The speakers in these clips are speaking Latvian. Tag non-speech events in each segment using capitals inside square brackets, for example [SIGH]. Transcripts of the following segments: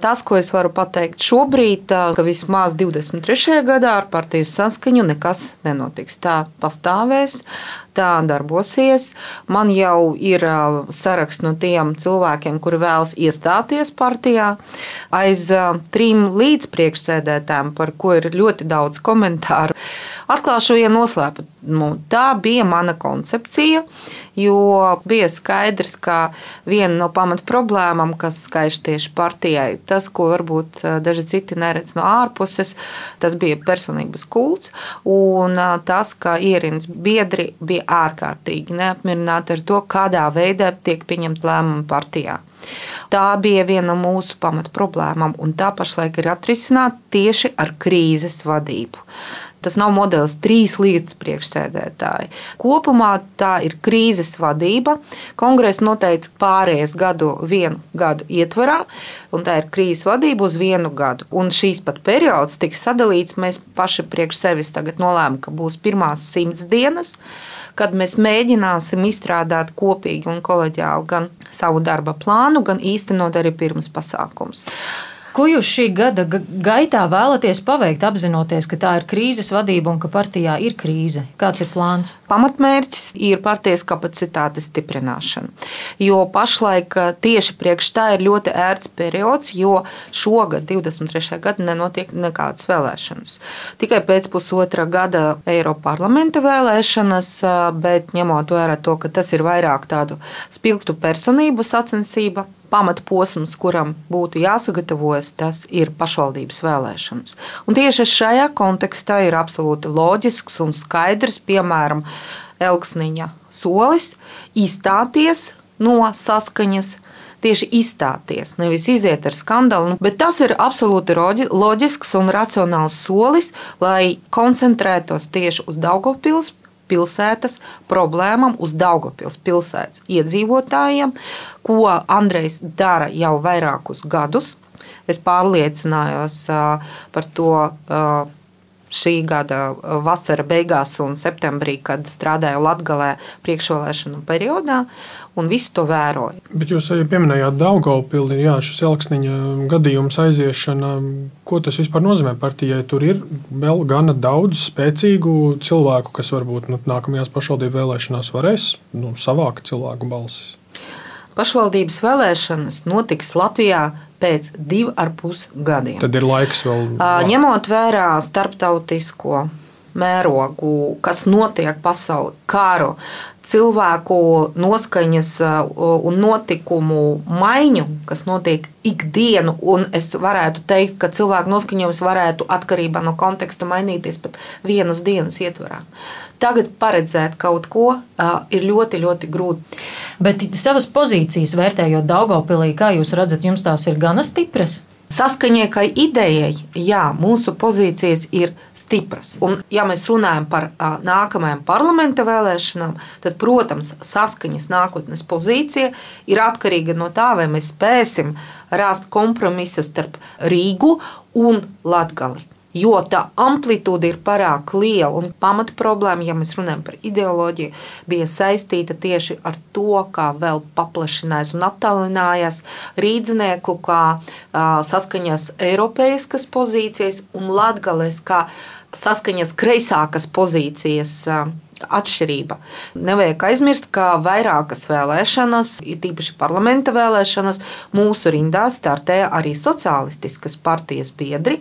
Tas, ko es varu pateikt šobrīd, ka vismaz 23. gadā ar partiju saskaņu nekas nenotiks. Tā pastāvēs, tā darbosies. Man jau ir saraksts no tiem cilvēkiem, kuri vēlas iestāties partijā. Aiz trim līdzpriekšsēdētājiem, par ko ir ļoti daudz komentāru. Atklāšu vienu noslēpumu. Tā bija mana koncepcija, jo bija skaidrs, ka viena no pamat problēmām, kas skaiž tieši partijai, tas, ko varbūt eh, daži citi neredz no ārpuses, tas bija personības kults un eh, tas, ka ierins biedri bija ārkārtīgi neapmierināti ar to, kādā veidā tiek pieņemt lēmumu partijā. Tā bija viena no mūsu pamat problēmām, un tā pašlaik ir atrisināta tieši ar krīzes vadību. Tas nav modelis trīs lietas priekšsēdētāji. Kopumā tā ir krīzes vadība. Kongress noteica pārējais gadu vienu gadu ietvarā, un tā ir krīzes vadība uz vienu gadu. Un šīs pat periods tiks sadalīts. Mēs paši priekš sevis tagad nolēmām, ka būs pirmās simts dienas kad mēs mēģināsim izstrādāt kopīgi un kolēģiāli gan savu darba plānu, gan īstenot arī pirms pasākums. Ko jūs šī gada gaitā vēlaties paveikt, apzinoties, ka tā ir krīzes vadība un ka partijā ir krīze? Kāds ir plāns? Pamatmērķis ir partijas kapacitātes stiprināšana. Jo pašlaik eh, tieši priekš tā ir ļoti ērts periods, jo šogad, 23. gada, nenotiek nekādas vēlēšanas. Tikai pēc pusotra gada Eiropas parlamenta vēlēšanas, eh, bet ņemot vērā to, ka tas ir vairāk tādu spilgtu personību sacensība pamatposms, kuram būtu jāsagatavojas, tas ir pašvaldības vēlēšanas. Un tieši šajā kontekstā ir absolūti loģisks un skaidrs, piemēram, Elksniņa solis izstāties no saskaņas. Tieši izstāties, nevis iziet ar skandālu, bet tas ir absolūti loģisks un racionāls solis, lai koncentrētos tieši uz Daugopils pilsētas problēmām, uz Daugopils pilsētas iedzīvotājiem, ko Andrejs dara jau vairākus gadus. Es pārliecinājos par to šī gada vasara beigās un septembrī, kad strādāju Latvijā priekšvēlēšanu periodā un visu to vēroju. Bet jūs arī pieminējāt Daugopili, jā, šis Elksniņa gadījums aiziešana. Ko tas vispār nozīmē partijai? Tur ir vēl gana daudz spēcīgu cilvēku, kas varbūt nu, nākamajās pašvaldību vēlēšanās varēs nu, savākt cilvēku balsis. Pašvaldības vēlēšanas notiks Latvijā pēc diviem ar pus gadiem. Tad ir laiks vēl. Ņemot vērā starptautisko mērogu, kas notiek pasaulē, kāru, cilvēku noskaņas un notikumu maiņu, kas notiek ikdienu, un es varētu teikt, ka cilvēku noskaņojums varētu atkarībā no konteksta mainīties pat vienas dienas ietvarā. Tagad paredzēt kaut ko ir ļoti, ļoti grūti. Bet savas pozīcijas vērtējot Daugopilī, kā jūs redzat, jums tās ir gana stipras? Saskaņai kā idejai, jā, mūsu pozīcijas ir stipras. Un, ja mēs runājam par a, nākamajām parlamenta vēlēšanām, tad, protams, saskaņas nākotnes pozīcija ir atkarīga no tā, vai mēs spēsim rast kompromisu starp Rīgu un Latviju jo tā amplitūda ir pārāk liela. Un pamata problēma, ja mēs runājam par ideoloģiju, bija saistīta tieši ar to, kā vēl paplašinājās un attālinājās rīznieku, kā saskaņas Eiropas pozīcijas un Latvijas kā saskaņas kreisākas pozīcijas atšķirība. Nevajag aizmirst, ka vairākas vēlēšanas, tīpaši parlamenta vēlēšanas, mūsu rindā startēja arī sociālistiskas partijas biedri.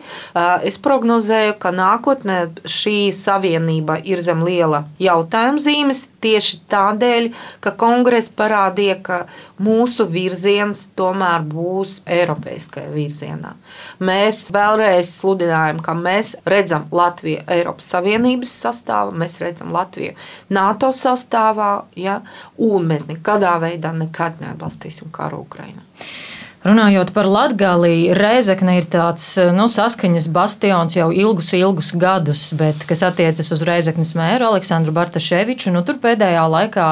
Es prognozēju, ka nākotnē šī savienība ir zem liela jautājuma zīmes tieši tādēļ, ka kongress parādīja, ka mūsu virziens tomēr būs Eiropaiskajā virzienā. Mēs vēlreiz sludinājam, ka mēs redzam Latviju Eiropas Savienības sastāvā, mēs redzam Latviju NATO sastāvā, ja, un mēs nekādā veidā nekad neatbalstīsim karu Ukrainā. Runājot par Latviju, Reizekne ir tāds nu, saskaņas bastions jau ilgus, ilgus gadus, bet kas attiecas uz Reizeknes mēru Aleksandru Bartaševiču, nu, tur pēdējā laikā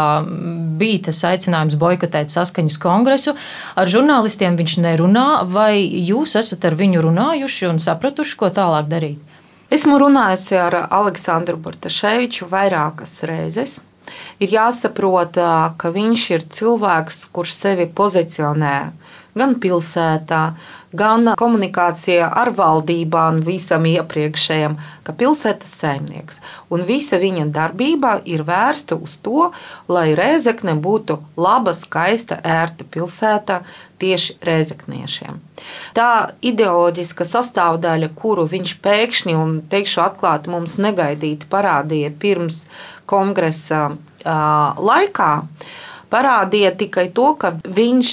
bija tas aicinājums boikotēt saskaņas kongresu. Ar žurnālistiem viņš nerunā, vai jūs esat ar viņu runājuši un sapratuši, ko tālāk darīt? Esmu runājusi ar Aleksandru Bartaševiču vairākas reizes. Ir jāsaprot, ka viņš ir cilvēks, kurš sevi pozicionē gan pilsētā, gan komunikācijā ar valdībām, visam iepriekšējam, ka pilsētas saimnieks. Un visa viņa darbība ir vērsta uz to, lai Rēzekne būtu laba, skaista, ērta pilsēta tieši rēzekniešiem. Tā ideoloģiska sastāvdaļa, kuru viņš pēkšņi un teikšu atklāti mums negaidīti parādīja pirms kongresa laikā, parādīja tikai to, ka viņš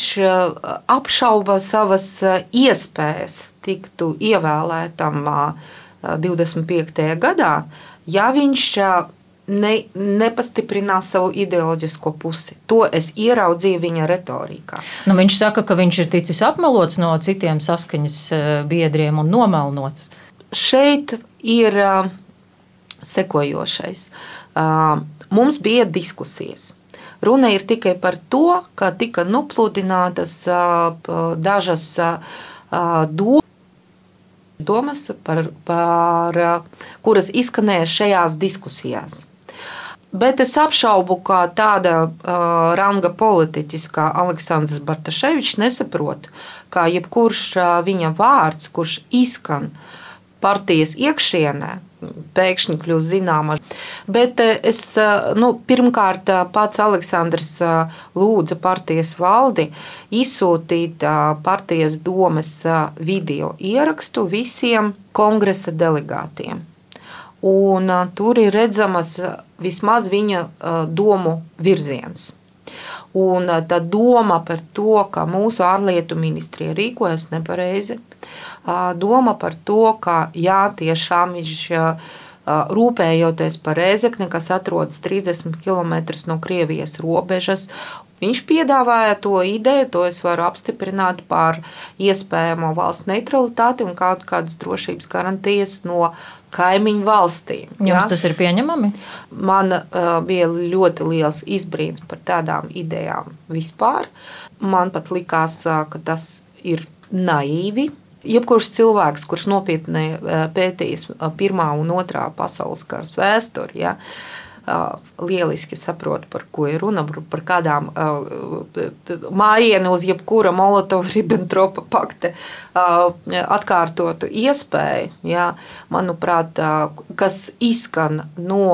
apšauba savas iespējas tiktu ievēlētam 25. gadā, ja viņš ne, nepastiprinās savu ideoloģisko pusi. To es ieraudzīju viņa retorikā. Nu, viņš saka, ka viņš ir ticis apmelots no citiem saskaņas eh, biedriem un nomelnots. Šeit ir sekojošais. Mums bija diskusijas. Runa ir tikai par to, ka tika nupludinātas uh, dažas domas par, par, kuras izskanēja šajās diskusijās. Bet es apšaubu, ka tāda uh, ranga politiķis kā Aleksandrs Bartaševičs nesaprot, ka jebkurš uh, viņa vārds, kurš izskan partijas iekšienē, pēkšņi kļūst zināma. Bet es, nu, pirmkārt, pats Aleksandrs lūdza partijas valdi izsūtīt partijas domas video ierakstu visiem kongresa delegātiem. Un, tur ir redzamas vismaz viņa domu virziens. Un tā doma par to, ka mūsu ārlietu ministrija rīkojas nepareizi, doma par to, ka jā, tiešām viņš rūpējoties par Rēzekni, kas atrodas 30 km no Krievijas robežas. Viņš piedāvāja to ideju, to es varu apstiprināt par iespējamo valsts neutralitāti un kaut kādas drošības garantijas no kaimiņu valstīm. Jums ja? tas ir pieņemami? Man uh, bija ļoti liels izbrīns par tādām idejām vispār. Man pat likās, uh, ka tas ir naīvi. Jebkurš cilvēks, kurš nopietni pētījis Pirmā un Otrā pasaules kara vēsturi, ja, uh, lieliski saprotu, par ko ir runa, par kādām mājienu uz jebkura Molotova-Ribbentropa [LAUGHS] pakta atkārtotu iespēju, jā, manuprāt, kas izskan no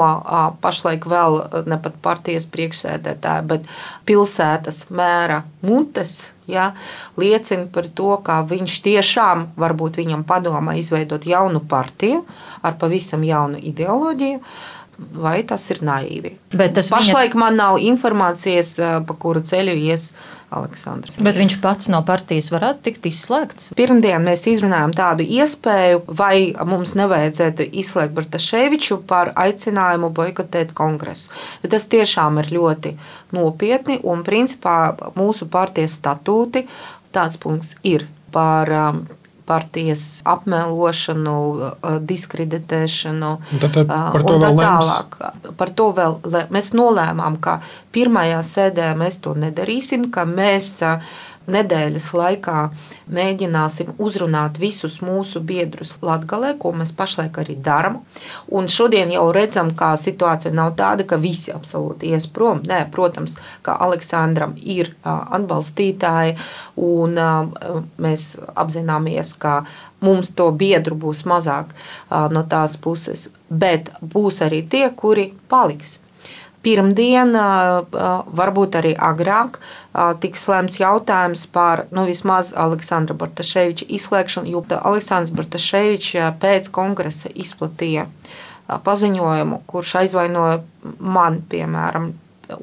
pašlaik vēl ne pat partijas priekšsēdētāja, bet pilsētas mēra mutes. Ja, liecina par to, ka viņš tiešām varbūt viņam padomā izveidot jaunu partiju ar pavisam jaunu ideoloģiju. Uh, vai tas ir naīvi. Bet tas pašlaik viņas... man nav informācijas, pa kuru ceļu ies Aleksandrs. Bet viņš pats no partijas varētu tikt izslēgts. Pirmdien mēs izrunājām tādu iespēju, vai mums nevajadzētu izslēgt Bartaševiču par aicinājumu boikotēt kongresu. Bet tas tiešām ir ļoti nopietni un principā mūsu partijas statūti tāds punkts ir par partijas apmelošanu, diskreditēšanu. Tad, tad par to vēl tālāk. Par to vēl mēs nolēmām, ka pirmajā sēdē mēs to nedarīsim, ka mēs nedēļas laikā mēģināsim uzrunāt visus mūsu biedrus Latvijā, ko mēs pašlaik arī darām. Un šodien jau redzam, ka situācija nav tāda, ka visi absolūti ies prom. Nē, protams, ka Aleksandram ir atbalstītāji, un mēs apzināmies, ka mums to biedru būs mazāk no tās puses, bet būs arī tie, kuri paliks pirmdien, varbūt arī agrāk, tiks lēmts jautājums par nu, vismaz Aleksandra Bartaševiča izslēgšanu, jo Aleksandrs Bartaševičs pēc kongresa izplatīja paziņojumu, kurš aizvainoja mani, piemēram,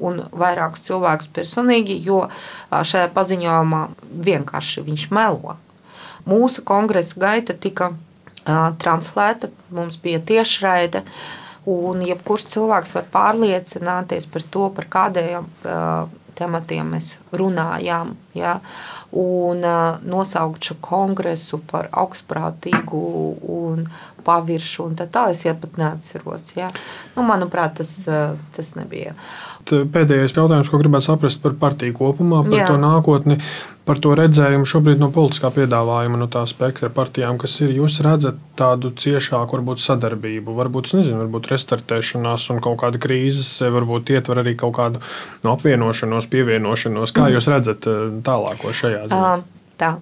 un vairākus cilvēkus personīgi, jo šajā paziņojumā vienkārši viņš melo. Mūsu kongresa gaita tika translēta, mums bija tiešraide. Uh, Un jebkurš cilvēks var pārliecināties par to, par kādiem uh, tematiem mēs runājām. Ja? Un uh, nosaukt šo kongresu par augstprātīgu un paviršu, un tā tālāk es jau pat neatceros. Ja? Nu, manuprāt, tas, uh, tas nebija. Pēdējais jautājums, ko gribētu saprast par partiju kopumā, par Jā. to nākotni par to redzējumu šobrīd no politiskā piedāvājuma, no tā spektra partijām, kas ir. Jūs redzat tādu ciešāku, varbūt sadarbību, varbūt, nezinu, varbūt restartēšanās un kaut kāda krīzes, varbūt ietver arī kaut kādu no apvienošanos, pievienošanos. Kā mm. jūs redzat eh, tālāko šajā ziņā? Uh. Tā.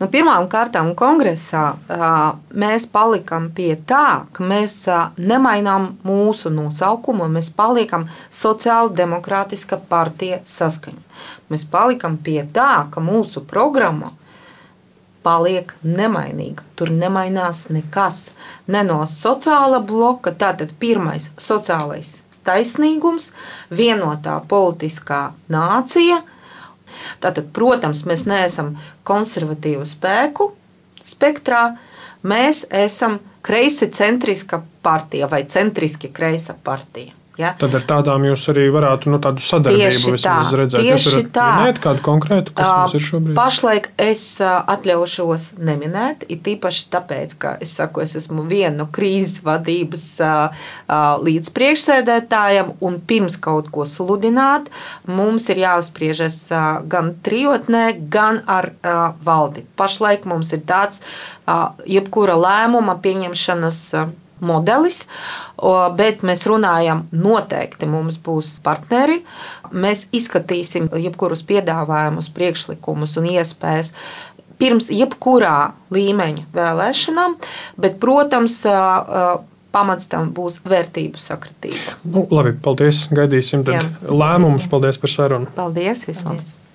Nu, Pirmām kārtām kongresā mēs palikām pie tā, ka mēs nemainām mūsu nosaukumu, mēs paliekam Sociāla demokrātiska partija saskaņa. Mēs palikam pie tā, ka mūsu programma paliek nemainīga. Tur nemainās nekas. Ne no sociāla bloka, tātad pirmais sociālais taisnīgums, vienotā politiskā nācija – Tātad, protams, mēs neesam konservatīvu spēku spektrā, mēs esam kreisi centriska partija vai centriski kreisa partija. Ja? Tad ar tādām jūs arī varētu nu, tādu sadarbību tā, redzēt. Tieši jūs tā. minēt kādu konkrētu, kas mums ir šobrīd? Pašlaik es atļaušos neminēt, it īpaši tāpēc, ka es saku, es esmu viena no krīzes vadības līdz priekšsēdētājiem, un pirms kaut ko sludināt, mums ir jāuzspriežas gan trijotnē, gan ar valdi. Pašlaik mums ir tāds jebkura lēmuma pieņemšanas modelis, bet mēs runājam, noteikti mums būs partneri. Mēs izskatīsim jebkurus piedāvājumus, priekšlikumus un iespējas pirms jebkurā līmeņa vēlēšanām, bet, protams, pamats tam būs vērtību sakritība. Nu, labi, paldies. Gaidīsim lēmumus. Paldies par sarunu. Paldies visiem!